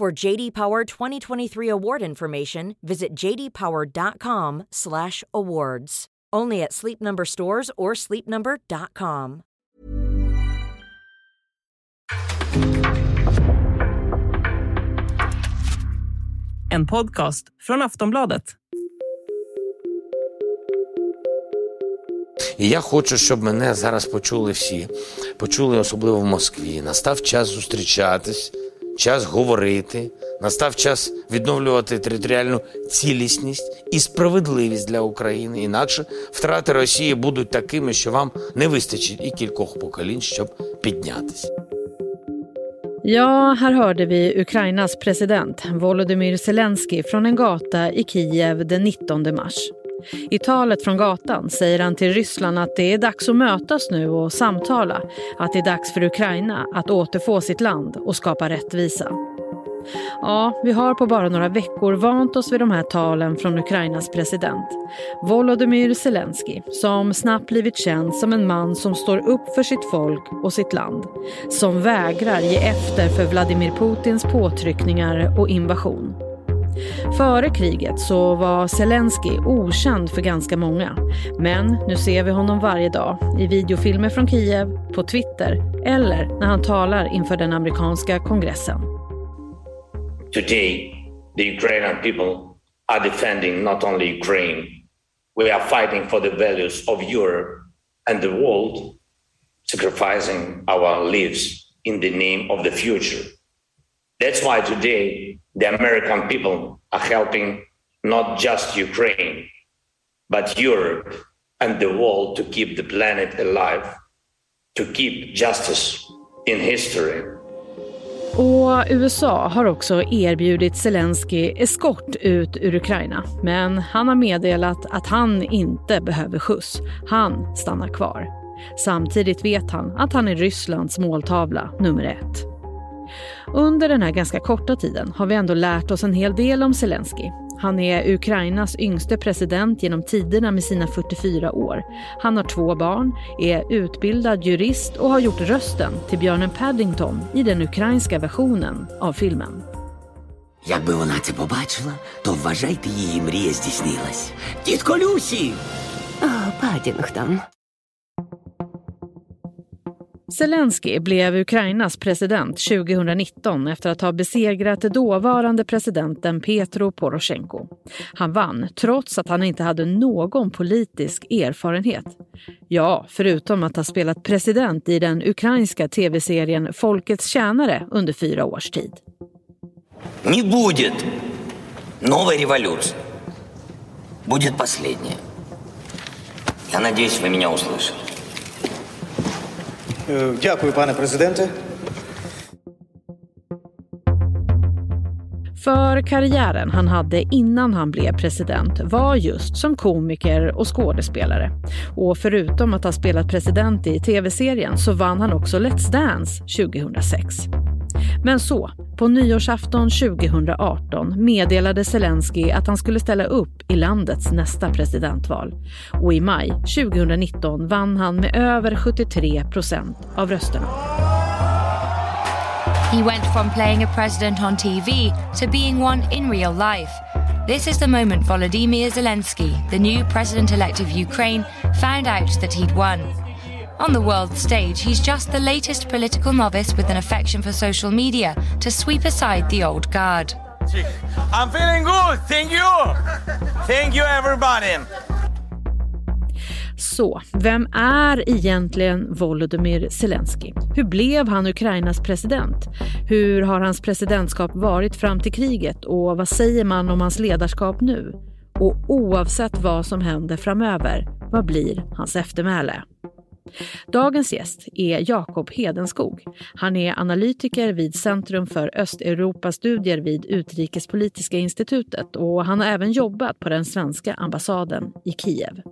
For JD Power 2023 award information, visit jdpower.com/awards. Only at Sleep Number stores or sleepnumber.com. En podcast från Aftonbladet. І я хочу, щоб мене зараз почули всі, почули особливо в Москві. Настав час зустрічатись. Час говорити, настав час відновлювати територіальну цілісність і справедливість для України. Інакше втрати Росії будуть такими, що вам не вистачить і кількох поколінь, щоб піднятися. Ja, här hörde vi Ukrainas president Volodymyr Zelensky från en gata i Kiev den 19 mars. I talet från gatan säger han till Ryssland att det är dags att mötas nu och samtala. Att det är dags för Ukraina att återfå sitt land och skapa rättvisa. Ja, vi har på bara några veckor vant oss vid de här talen från Ukrainas president Volodymyr Zelensky som snabbt blivit känd som en man som står upp för sitt folk och sitt land. Som vägrar ge efter för Vladimir Putins påtryckningar och invasion. Före kriget så var Zelensky okänd för ganska många. Men nu ser vi honom varje dag i videofilmer från Kiev, på Twitter eller när han talar inför den amerikanska kongressen. Today, the Ukrainian people are defending not only Ukraine, we are fighting for the values of Europe and the world, sacrificing our lives in the name of the future. That's why today the American people are helping not just Ukraine, but Europe and the world to keep the planet alive, to keep justice in history. Och USA har också erbjudit Zelensky eskort ut ur Ukraina. Men han har meddelat att han inte behöver skjuts. Han stannar kvar. Samtidigt vet han att han är Rysslands måltavla nummer ett. Under den här ganska korta tiden har vi ändå lärt oss en hel del om Zelensky. Han är Ukrainas yngste president genom tiderna med sina 44 år. Han har två barn, är utbildad jurist och har gjort rösten till björnen Paddington i den ukrainska versionen av filmen. Якби вона це побачила, то вважайте її мрія здійснилась. Тітко Люсі! О, Падінгтон. Zelensky blev Ukrainas president 2019 efter att ha besegrat dåvarande presidenten Petro Poroshenko. Han vann trots att han inte hade någon politisk erfarenhet. Ja, förutom att ha spelat president i den ukrainska tv-serien Folkets tjänare under fyra års tid. Det kommer ingen ny revolution. Det blir den sista. Jag hoppas att ni hör mig. Дякую, пане президенте. För karriären han hade innan han blev president var just som komiker och skådespelare. Och förutom att ha spelat president i tv-serien så vann han också Let's Dance 2006. Men så, på nyårsafton 2018 meddelade Zelensky att han skulle ställa upp i landets nästa presidentval. Och i maj 2019 vann han med över 73 procent av rösterna. He went from playing a president on TV to being one in real life. This is the moment Volodymyr Zelensky, the new president elect of Ukraine, found out that he'd won. On the world stage, he's just the latest political novice with an affection for social media to sweep aside the old guard. I'm feeling good, thank you! Thank you everybody! Så, vem är egentligen Volodymyr Zelensky? Hur blev han Ukrainas president? Hur har hans presidentskap varit fram till kriget och vad säger man om hans ledarskap nu? Och oavsett vad som händer framöver, vad blir hans eftermäle? Dagens gäst är Jakob Hedenskog. Han är analytiker vid Centrum för Östeuropastudier vid Utrikespolitiska institutet och han har även jobbat på den svenska ambassaden i Kiev.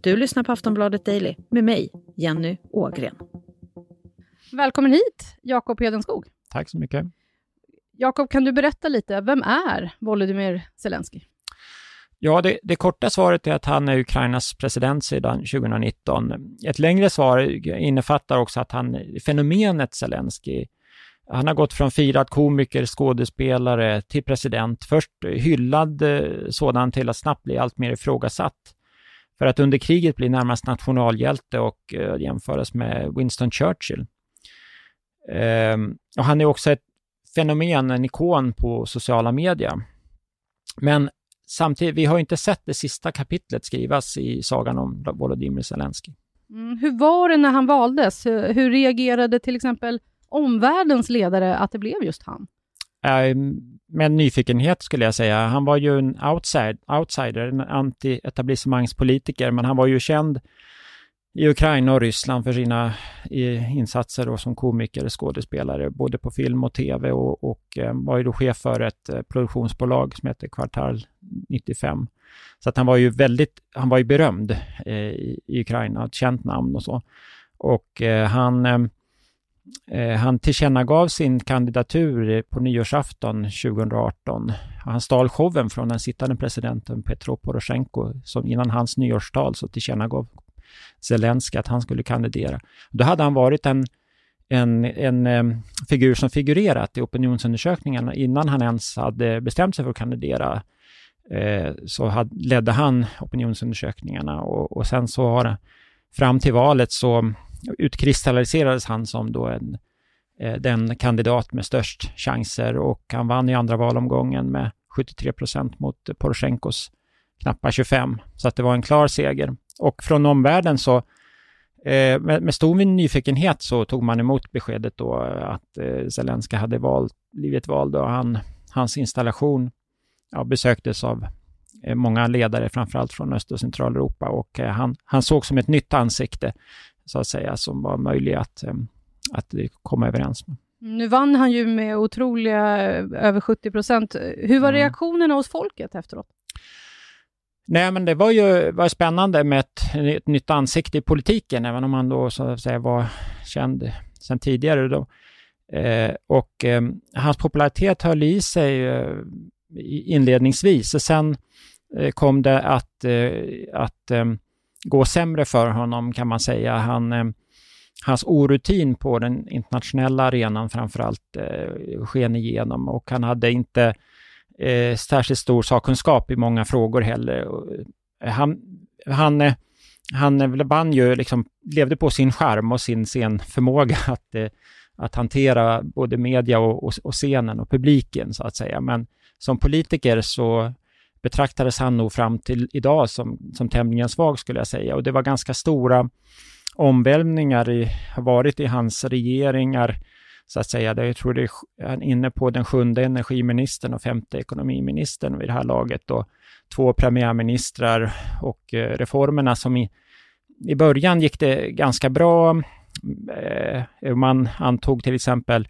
Du lyssnar på Aftonbladet Daily med mig, Jenny Ågren. Välkommen hit, Jakob Hedenskog. Tack så mycket. Jakob, kan du berätta lite, vem är Volodymyr Zelensky? Ja, det, det, korta svaret är att han är Ukrainas president sedan 2019. Ett längre svar innefattar också att han, fenomenet Zelensky, han har gått från firad komiker, skådespelare till president. Först hyllad eh, sådan till att snabbt bli allt mer ifrågasatt. För att under kriget bli närmast nationalhjälte och eh, jämföras med Winston Churchill. Ehm, och han är också ett fenomen, en ikon på sociala medier. Men samtidigt, vi har inte sett det sista kapitlet skrivas i sagan om Volodymyr Zelensky. Mm, hur var det när han valdes? Hur reagerade till exempel omvärldens ledare att det blev just han? Äh, med nyfikenhet skulle jag säga. Han var ju en outside, outsider, en anti-etablissemangspolitiker, men han var ju känd i Ukraina och Ryssland för sina insatser då som komiker och skådespelare, både på film och tv och, och eh, var ju då chef för ett eh, produktionsbolag som heter Kvartal 95. Så att han var ju väldigt, han var ju berömd eh, i, i Ukraina, ett känt namn och så. Och eh, han, eh, eh han tillkännagav sin kandidatur på nyårsafton 2018. Han stal showen från den sittande presidenten Petro Poroshenko, som innan hans nyårstal så tillkännagav Zelensky att han skulle kandidera. Då hade han varit en, en, en um, figur som figurerat i opinionsundersökningarna innan han ens hade bestämt sig för att kandidera. Eh, så had, ledde han opinionsundersökningarna och, och sen så har fram till valet så utkristalliserades han som då en, eh, den kandidat med störst chanser och han vann i andra valomgången med 73 procent mot Poroshenkos knappa 25. Så att det var en klar seger. Och från omvärlden så, eh, med, med, stor nyfikenhet så tog man emot beskedet då att eh, Zelensky hade valt, blivit vald och han, hans installation ja, besöktes av eh, många ledare, framförallt från Öst och Centraleuropa och eh, han, han såg som ett nytt ansikte, så att säga, som var möjligt att, att komma överens med. Nu vann han ju med otroliga över 70 procent. Hur var mm. reaktionerna hos folket efteråt? Nej, men det var ju var spännande med ett, ett, nytt ansikte i politiken, även om han då så att säga var känd sedan tidigare. Då. Eh, och eh, hans popularitet höll i sig eh, inledningsvis. Och sen eh, kom det att, eh, att eh, gå sämre för honom, kan man säga. Han, ehm, hans orutin på den internationella arenan framförallt eh, sken igenom och han hade inte eh, särskilt stor sakkunskap i många frågor heller. Eh, han, han, eh, han eh, vann ju, liksom, levde på sin charm och sin, scenförmåga att, eh, att hantera både media och, och, och, scenen och publiken, så att säga. Men som politiker så betraktades han nog fram till idag som, som tämligen svag, skulle jag säga. Och det var ganska stora omvälvningar i, har varit i hans regeringar så att säga. Jag tror det är inne på den sjunde energiministern och femte ekonomiministern vid det här laget och två premiärministrar och eh, reformerna som i, i början gick det ganska bra. Eh, man antog till exempel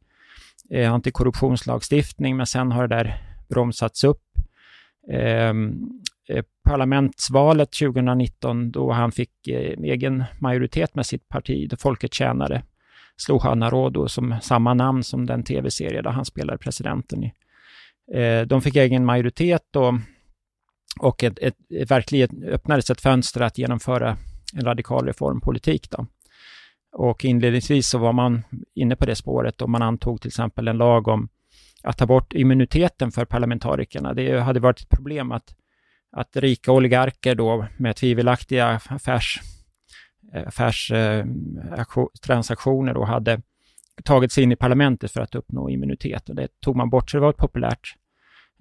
eh, antikorruptionslagstiftning, men sen har det där bromsats upp. Ehm, parlamentsvalet 2019 då han fick egen majoritet med sitt parti, då Folket tjänade, Sluha Rodo, som samma namn som den tv-serie där han spelade presidenten i. Eh, de fick egen majoritet och, och ett, ett, ett, verkligen öppnades ett fönster att genomföra en radikal reformpolitik. Då. Och inledningsvis så var man inne på det spåret och man antog till exempel en lag om att ta bort immuniteten för parlamentarikerna. Det hade varit ett problem att, att rika oligarker då med tvivelaktiga affärs affärstransaktioner och hade tagit sig in i parlamentet för att uppnå immunitet. Och det tog man bort, så det var ett populärt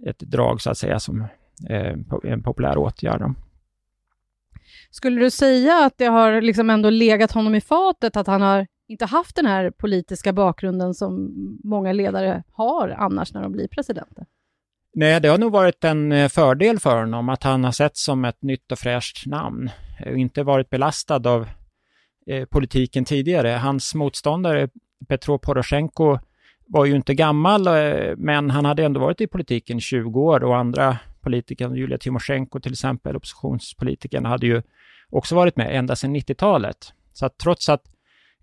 ett drag så att säga, som eh, en populär åtgärd. Skulle du säga att det har liksom ändå legat honom i fatet, att han har inte haft den här politiska bakgrunden som många ledare har annars när de blir presidenter? Nej, det har nog varit en eh, fördel för honom att han har sett som ett nytt och fräscht namn och inte varit belastad av eh, Eh, politiken tidigare. Hans motståndare Petro Poroshenko var ju inte gammal, eh, men han hade ändå varit i politiken 20 år och andra politiker, Julia Tymosjenko till exempel, oppositionspolitikern, hade ju också varit med ända sedan 90-talet. Så att trots att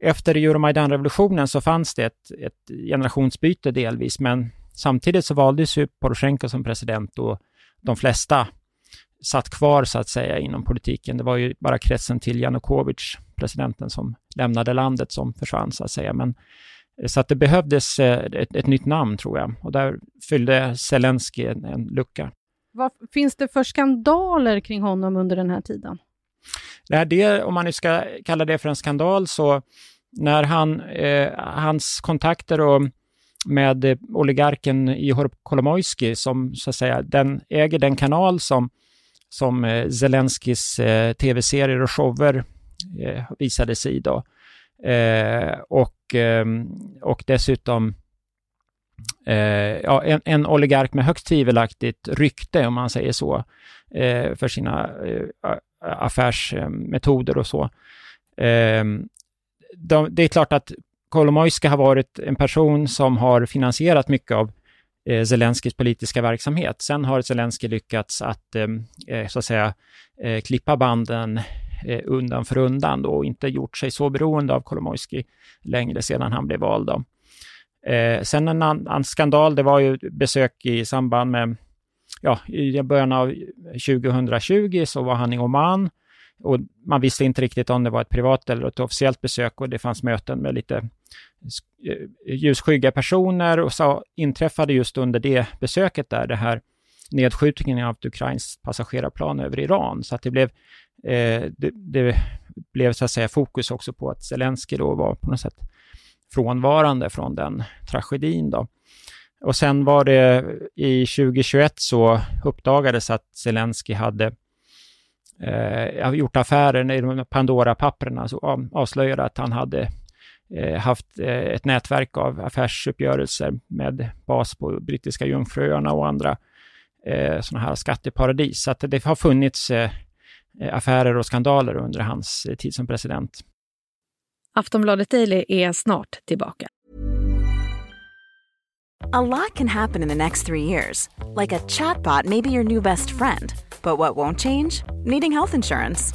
efter Euromaidan-revolutionen så fanns det ett, ett generationsbyte delvis, men samtidigt så valdes ju Poroshenko som president och de flesta satt kvar så att säga inom politiken. Det var ju bara kretsen till Janukovic, presidenten, som lämnade landet som försvann så att säga. Men, så att det behövdes eh, ett, ett nytt namn tror jag och där fyllde Zelensky en, en lucka. Vad finns det för skandaler kring honom under den här tiden? Det, det, om man nu ska kalla det för en skandal, så när han, eh, hans kontakter och med oligarken Ihor Kolomoisky som så att säga, den äger den kanal som, som eh, Zelenskis eh, tv-serier och shower eh, sig då. Eh, och, eh, och dessutom eh, ja, en, en oligark med högst tvivelaktigt rykte, om man säger så, eh, för sina eh, affärsmetoder och så. Ehm, de, det är klart att Kolomojska har varit en person som har finansierat mycket av eh, Zelenskis politiska verksamhet. Sen har Zelensky lyckats att, ehm, eh, så att säga, eh, klippa banden Eh, undan för undan då, och inte gjort sig så beroende av Kolomoisky längre sedan han blev vald. Då. Eh, sen en annan skandal, det var ju besök i samband med ja, i början av 2020 så var han i Oman och man visste inte riktigt om det var ett privat eller ett officiellt besök och det fanns möten med lite eh, ljusskygga personer och så inträffade just under det besöket där det här nedskjutningen av ett ukrainskt passagerarplan över Iran. Så att det blev, eh, det, det, blev så att säga fokus också på att Zelensky då var på något sätt frånvarande från den tragedin. Då. Och sen var det i 2021 så uppdagades att Zelensky hade eh, gjort affärer i de Pandora-papperna, så avslöjade att han hade eh, haft eh, ett nätverk av affärsuppgörelser med bas på brittiska Jungfruöarna och andra eh, sådana här skatteparadis. Så att det har funnits eh, affärer och skandaler under hans eh, tid som president. Aftonbladet Daily är snart tillbaka. A lot can happen in the next three years. Like a chatbot may be your new best friend. But what won't change? Needing health insurance.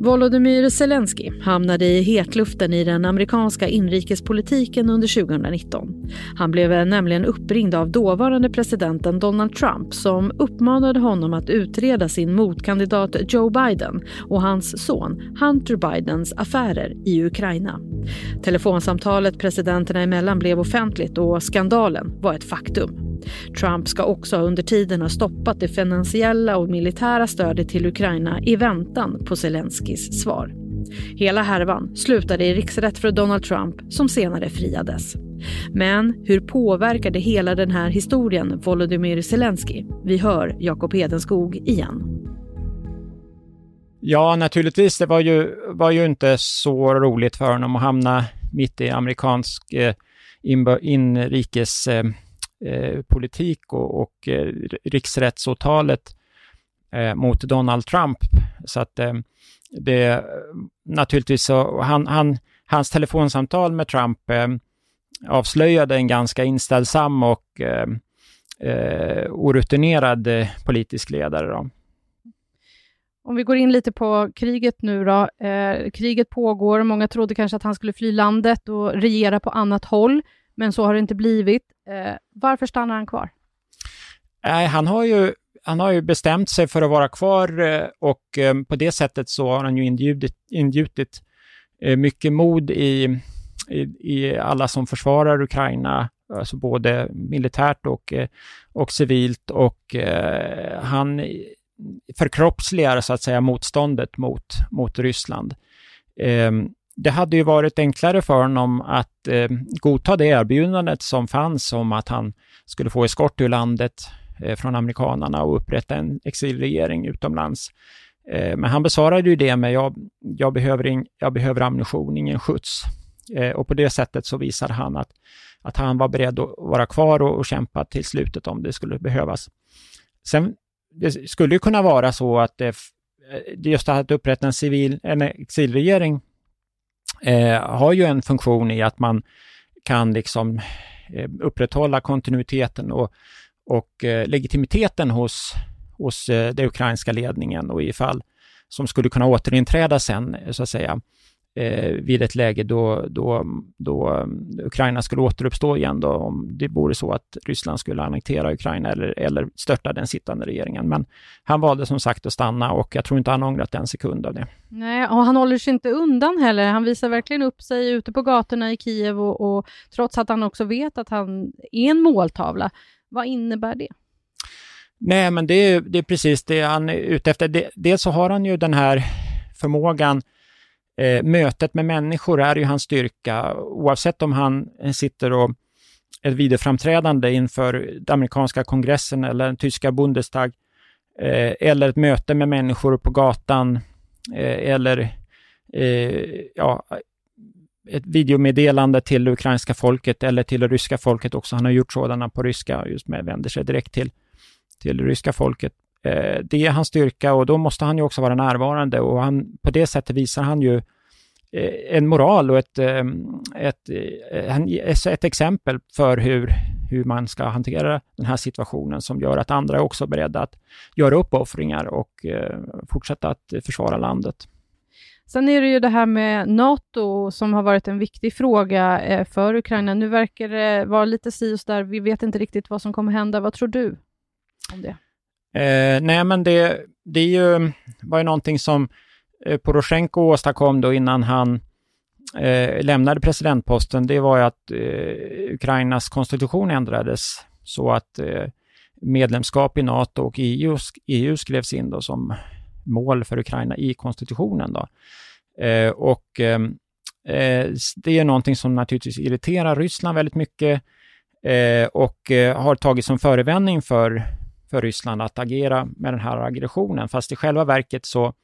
Volodymyr Zelensky hamnade i hetluften i den amerikanska inrikespolitiken under 2019. Han blev nämligen uppringd av dåvarande presidenten Donald Trump som uppmanade honom att utreda sin motkandidat Joe Biden och hans son Hunter Bidens affärer i Ukraina. Telefonsamtalet presidenterna emellan blev offentligt och skandalen var ett faktum. Trump ska också under tiden ha stoppat det finansiella och militära stödet till Ukraina i väntan på Zelenskis svar. Hela härvan slutade i riksrätt för Donald Trump som senare friades. Men hur påverkade hela den här historien Volodymyr Zelensky? Vi hör Jakob Hedenskog igen. Ja, naturligtvis. Det var ju, var ju inte så roligt för honom att hamna mitt i amerikansk eh, inrikes eh, Eh, politik och, och eh, riksrättsåtalet eh, mot Donald Trump. Så att eh, det naturligtvis så, han, han, hans telefonsamtal med Trump eh, avslöjade en ganska inställsam och eh, eh orutinerad eh, politisk ledare. Då. Om vi går in lite på kriget nu då. Eh, kriget pågår. Många trodde kanske att han skulle fly landet och regera på annat håll men så har det inte blivit. Eh, varför stannar han kvar? Nej, han har ju han har ju bestämt sig för att vara kvar eh, och eh, på det sättet så har han ju ingjutit, ingjutit eh, mycket mod i, i, i, alla som försvarar Ukraina, alltså både militärt och, eh, och civilt och eh, han förkroppsligar så att säga motståndet mot, mot Ryssland. Ehm, det hade ju varit enklare för honom att eh, godta det erbjudandet som fanns om att han skulle få eskort ur landet eh, från amerikanarna och upprätta en exilregering utomlands. Eh, men han besvarade ju det med jag, jag, behöver, in, jag behöver ammunition, ingen skjuts. Eh, och på det sättet så visade han att, att han var beredd att vara kvar och, och kämpa till slutet om det skulle behövas. Sen, det skulle ju kunna vara så att det, eh, just att upprätta en, civil, en exilregering eh, har ju en funktion i att man kan liksom eh, upprätthålla kontinuiteten och, och eh, legitimiteten hos, hos eh, den ukrainska ledningen och ifall som skulle kunna återinträda sen, eh, så att säga, eh, vid ett läge då, då, då um, Ukraina skulle återuppstå igen då, om det vore så att Ryssland skulle annektera Ukraina eller, eller störta den sittande regeringen. Men han valde som sagt att stanna och jag tror inte han ångrat en sekund av det. Nej, och han håller sig inte undan heller. Han visar verkligen upp sig ute på gatorna i Kiev och, och trots att han också vet att han är en måltavla. Vad innebär det? Nej, men det är, det är precis det han är ute efter. Dels så har han ju den här förmågan Eh, mötet med människor är ju hans styrka, oavsett om han sitter och ett videoframträdande inför den amerikanska kongressen eller den tyska Bundestag, eh, eller ett möte med människor på gatan, eh, eller eh, ja, ett videomeddelande till det ukrainska folket eller till det ryska folket också. Han har gjort sådana på ryska, just med vänder sig direkt till, till det ryska folket. Eh, det är hans styrka och då måste han ju också vara närvarande och han, på det sättet visar han ju eh, en moral och ett, eh, ett, eh, ett, ett exempel för hur, hur man ska hantera den här situationen som gör att andra är också beredda att göra uppoffringar och eh, fortsätta att försvara landet. Sen är det ju det här med NATO som har varit en viktig fråga eh, för Ukraina. Nu verkar det vara lite si och där. Vi vet inte riktigt vad som kommer hända. Vad tror du om det? Eh, nej, men det, det är ju, var ju någonting som eh, Poroshenko åstadkom då innan han eh, lämnade presidentposten. Det var ju att eh, Ukrainas konstitution ändrades så att eh, medlemskap i NATO och EU, EU skrevs in då som mål för Ukraina i konstitutionen. Då. Eh, och ehm, eh, det är någonting som naturligtvis irriterar Ryssland väldigt mycket eh, och eh, har tagits som förevändning för för Ryssland att agera med den här aggressionen. Fast i själva verket så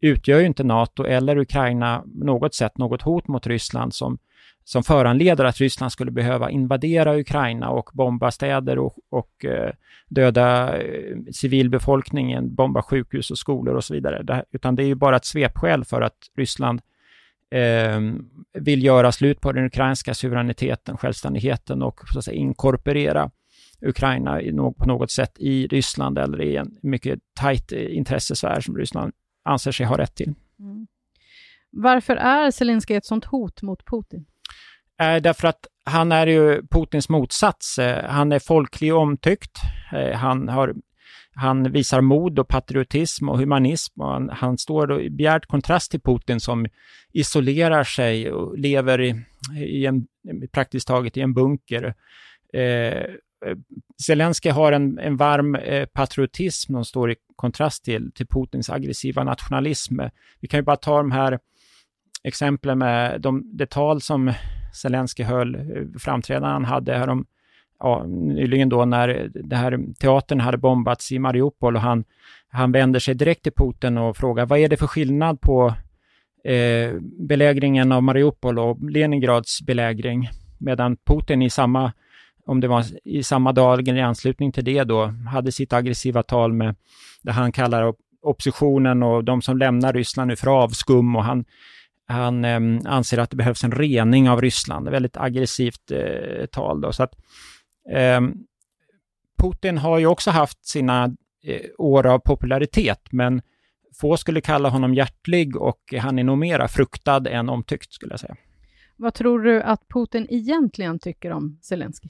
utgör ju inte NATO eller Ukraina något sätt något hot mot Ryssland som, som föranleder att Ryssland skulle behöva invadera Ukraina och bomba städer och, och eh, döda eh, civilbefolkningen, bomba sjukhus och skolor och så vidare. Det, utan det är ju bara ett svepskäl för att Ryssland eh, vill göra slut på den ukrainska suveräniteten, självständigheten och så att säga, inkorporera Ukraina på något sätt i Ryssland eller i en mycket tajt eh, intressesfär som Ryssland anser sig ha rätt till. Mm. Varför är Zelenskyj ett sånt hot mot Putin? Eh, därför att han är ju Putins motsats. Eh, han är folklig och omtyckt. Han, har, han visar mod och patriotism och humanism. Och han, han står i bjärt kontrast till Putin som isolerar sig och lever i, i en, praktiskt taget i en bunker. Eh, Eh, Zelensky har en, en varm eh, patriotism som står i kontrast till, till Putins aggressiva nationalism. Vi kan ju bara ta de här exemplen med de, det tal som Zelensky höll, eh, framträdanden han hade härom, ja, nyligen då när det här teatern hade bombats i Mariupol och han, han vänder sig direkt till Putin och frågar vad är det för skillnad på eh, belägringen av Mariupol och Leningrads belägring? Medan Putin i samma om det var i samma dag eller i anslutning till det då, hade sitt aggressiva tal med det han kallar oppositionen och de som lämnar Ryssland nu för avskum och han, han eh, anser att det behövs en rening av Ryssland. Väldigt aggressivt eh, tal då. Så att, eh, Putin har ju också haft sina eh, år av popularitet, men få skulle kalla honom hjärtlig och han är nog mera fruktad än omtyckt skulle jag säga. Vad tror du att Putin egentligen tycker om Zelensky?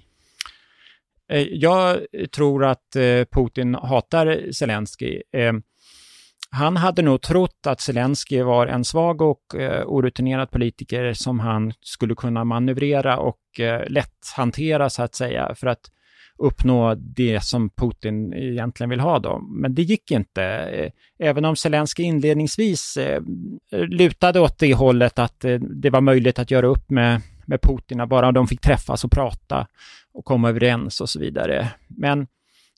Eh, jag tror att eh, Putin hatar Zelensky. Eh, han hade nog trott att Zelensky var en svag och orutinerad politiker som han skulle kunna manövrera och lätt hantera så att säga. För att uppnå det som Putin egentligen vill ha då. Men det gick inte. Även om Zelensky inledningsvis eh, lutade åt det hållet att eh, det var möjligt att göra upp med, med Putin, bara de fick träffas och prata och komma överens och så vidare. Men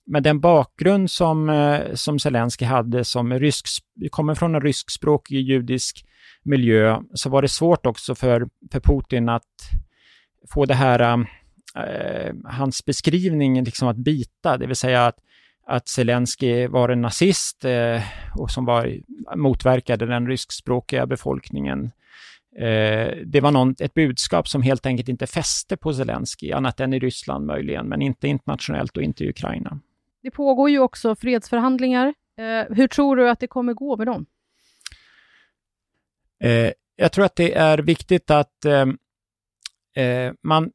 med den bakgrund som, eh, som Zelensky hade som rysk, kommer från en ryskspråkig judisk miljö, så var det svårt också för, för Putin att få det här eh, hans beskrivning liksom att bita, det vill säga att, att Zelensky var en nazist eh, och som var, motverkade den ryskspråkiga befolkningen. Eh, det var någon, ett budskap som helt enkelt inte fäste på Zelensky, annat än i Ryssland möjligen, men inte internationellt och inte i Ukraina. Det pågår ju också fredsförhandlingar. Eh, hur tror du att det kommer gå med dem? Eh, jag tror att det är viktigt att eh, eh man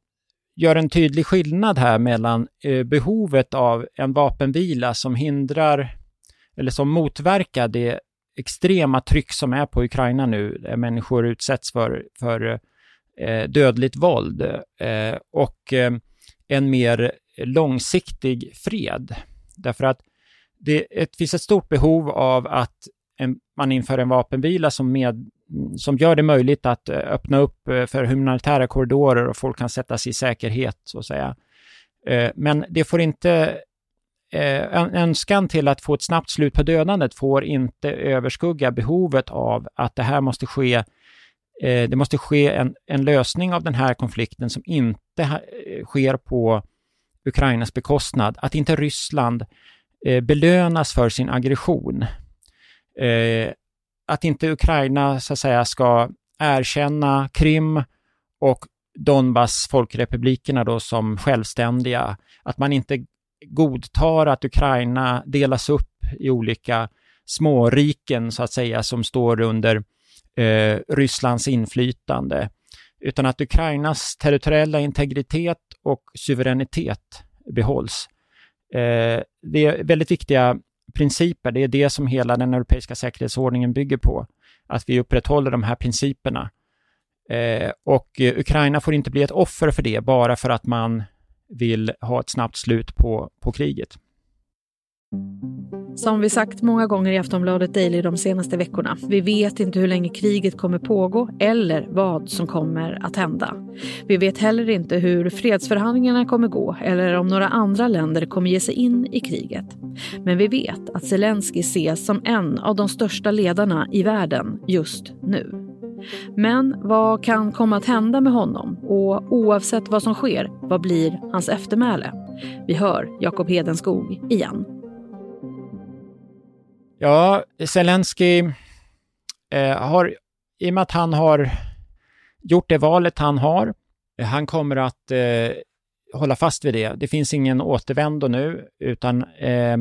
gör en tydlig skillnad här mellan eh, behovet av en vapenvila som hindrar eller som motverkar det extrema tryck som är på Ukraina nu, där människor utsätts för, för eh, dödligt våld eh, och eh, en mer långsiktig fred. Därför att det, finns ett stort behov av att en, man inför en vapenvila som med, som gör det möjligt att eh, öppna upp eh, för humanitära korridorer och folk kan sättas i säkerhet, så att säga. Eh, men det får inte Eh, önskan till att få ett snabbt slut på dödandet får inte överskugga behovet av att det här måste ske eh, det måste ske en, en lösning av den här konflikten som inte eh, sker på Ukrainas bekostnad. Att inte Ryssland belönas för sin aggression att inte Ukraina så att säga ska erkänna Krim och Donbass folkrepublikerna då som självständiga. Att man inte godtar att Ukraina delas upp i olika småriken så att säga som står under eh, Rysslands inflytande. Utan att Ukrainas territoriella integritet och suveränitet behålls. Eh, det är väldigt viktiga principer. Det är det som hela den europeiska säkerhetsordningen bygger på. Att vi upprätthåller de här principerna. Eh, och Ukraina får inte bli ett offer för det bara för att man vill ha ett snabbt slut på, på kriget. Som vi sagt många gånger i Aftonbladet Daily de senaste veckorna, vi vet inte hur länge kriget kommer pågå eller vad som kommer att hända. Vi vet heller inte hur fredsförhandlingarna kommer gå eller om några andra länder kommer ge sig in i kriget. Men vi vet att Zelensky ses som en av de största ledarna i världen just nu. Men vad kan komma att hända med honom? Och oavsett vad som sker, vad blir hans eftermäle? Vi hör Jakob Hedenskog igen. Ja, Zelensky eh, har, i och med att han har gjort det valet han har, eh, han kommer att eh, hålla fast vid det. Det finns ingen återvändo nu, utan eh,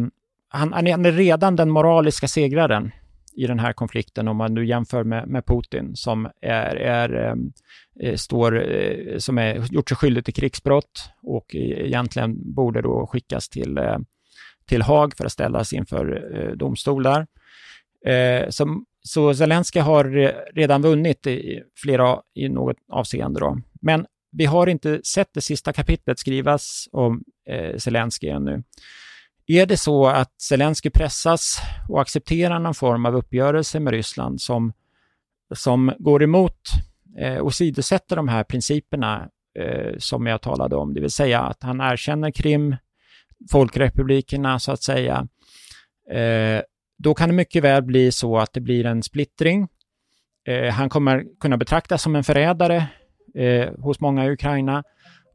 han, han, är redan den moraliska segraren i den här konflikten om man nu jämför med, med Putin som är, är ehm, eh, står, eh, som är gjort sig skyldig till krigsbrott och e, egentligen borde då skickas till eh, till Haag för att ställas inför eh, domstolar. Eh, så, så Zelensky har redan vunnit i, flera, i något avseende. Då. Men vi har inte sett det sista kapitlet skrivas om eh, Zelensky ännu. Är det så att Zelensky pressas och accepterar någon form av uppgörelse med Ryssland som, som går emot eh, och sidosätter de här principerna eh, som jag talade om, det vill säga att han erkänner Krim, folkrepublikerna så att säga, eh, då kan det mycket väl bli så att det blir en splittring. Eh, han kommer kunna betraktas som en förrädare eh, hos många i Ukraina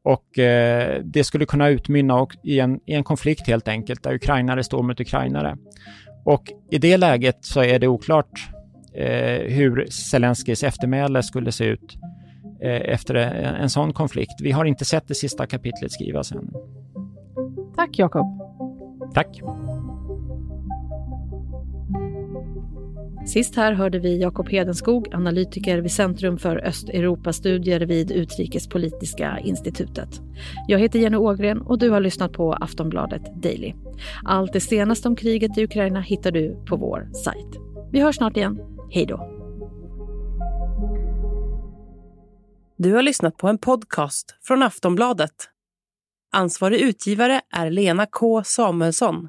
och eh, det skulle kunna utmynna i en, i en konflikt helt enkelt, där ukrainare står mot ukrainare. Och i det läget så är det oklart eh, hur Zelenskis eftermäle skulle se ut eh, efter en, en sån konflikt. Vi har inte sett det sista kapitlet skrivas än. Tack Jakob. Tack. Sist här hörde vi Jakob Hedenskog, analytiker vid Centrum för Östeuropastudier vid Utrikespolitiska institutet. Jag heter Jenny Ågren och du har lyssnat på Aftonbladet Daily. Allt det senaste om kriget i Ukraina hittar du på vår sajt. Vi hörs snart igen. Hej då. Du har lyssnat på en podcast från Aftonbladet Ansvarig utgivare är Lena K Samuelsson.